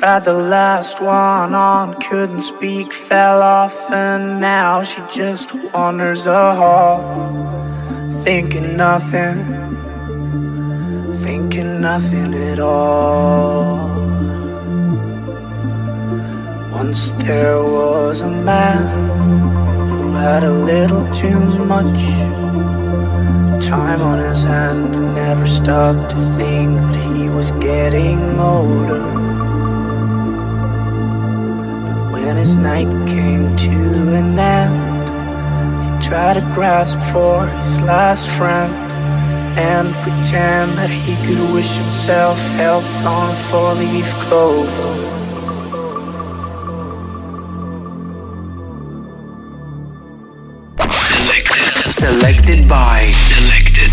Tried the last one on, couldn't speak, fell off, and now she just wanders a hall, thinking nothing, thinking nothing at all. Once there was a man who had a little too much time on his hand and never stopped to think that he was getting older. But when his night came to an end, he tried to grasp for his last friend and pretend that he could wish himself health on four leaf clover. Selected. Selected by. Selected.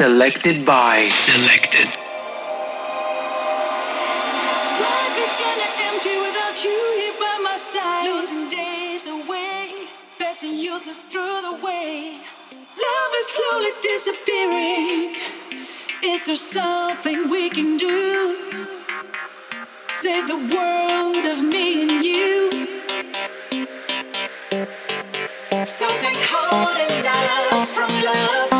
Days by. Selected. useless through the way. Love is slowly disappearing. Is there something we can do? Save the world of me and you. Something holding us from love.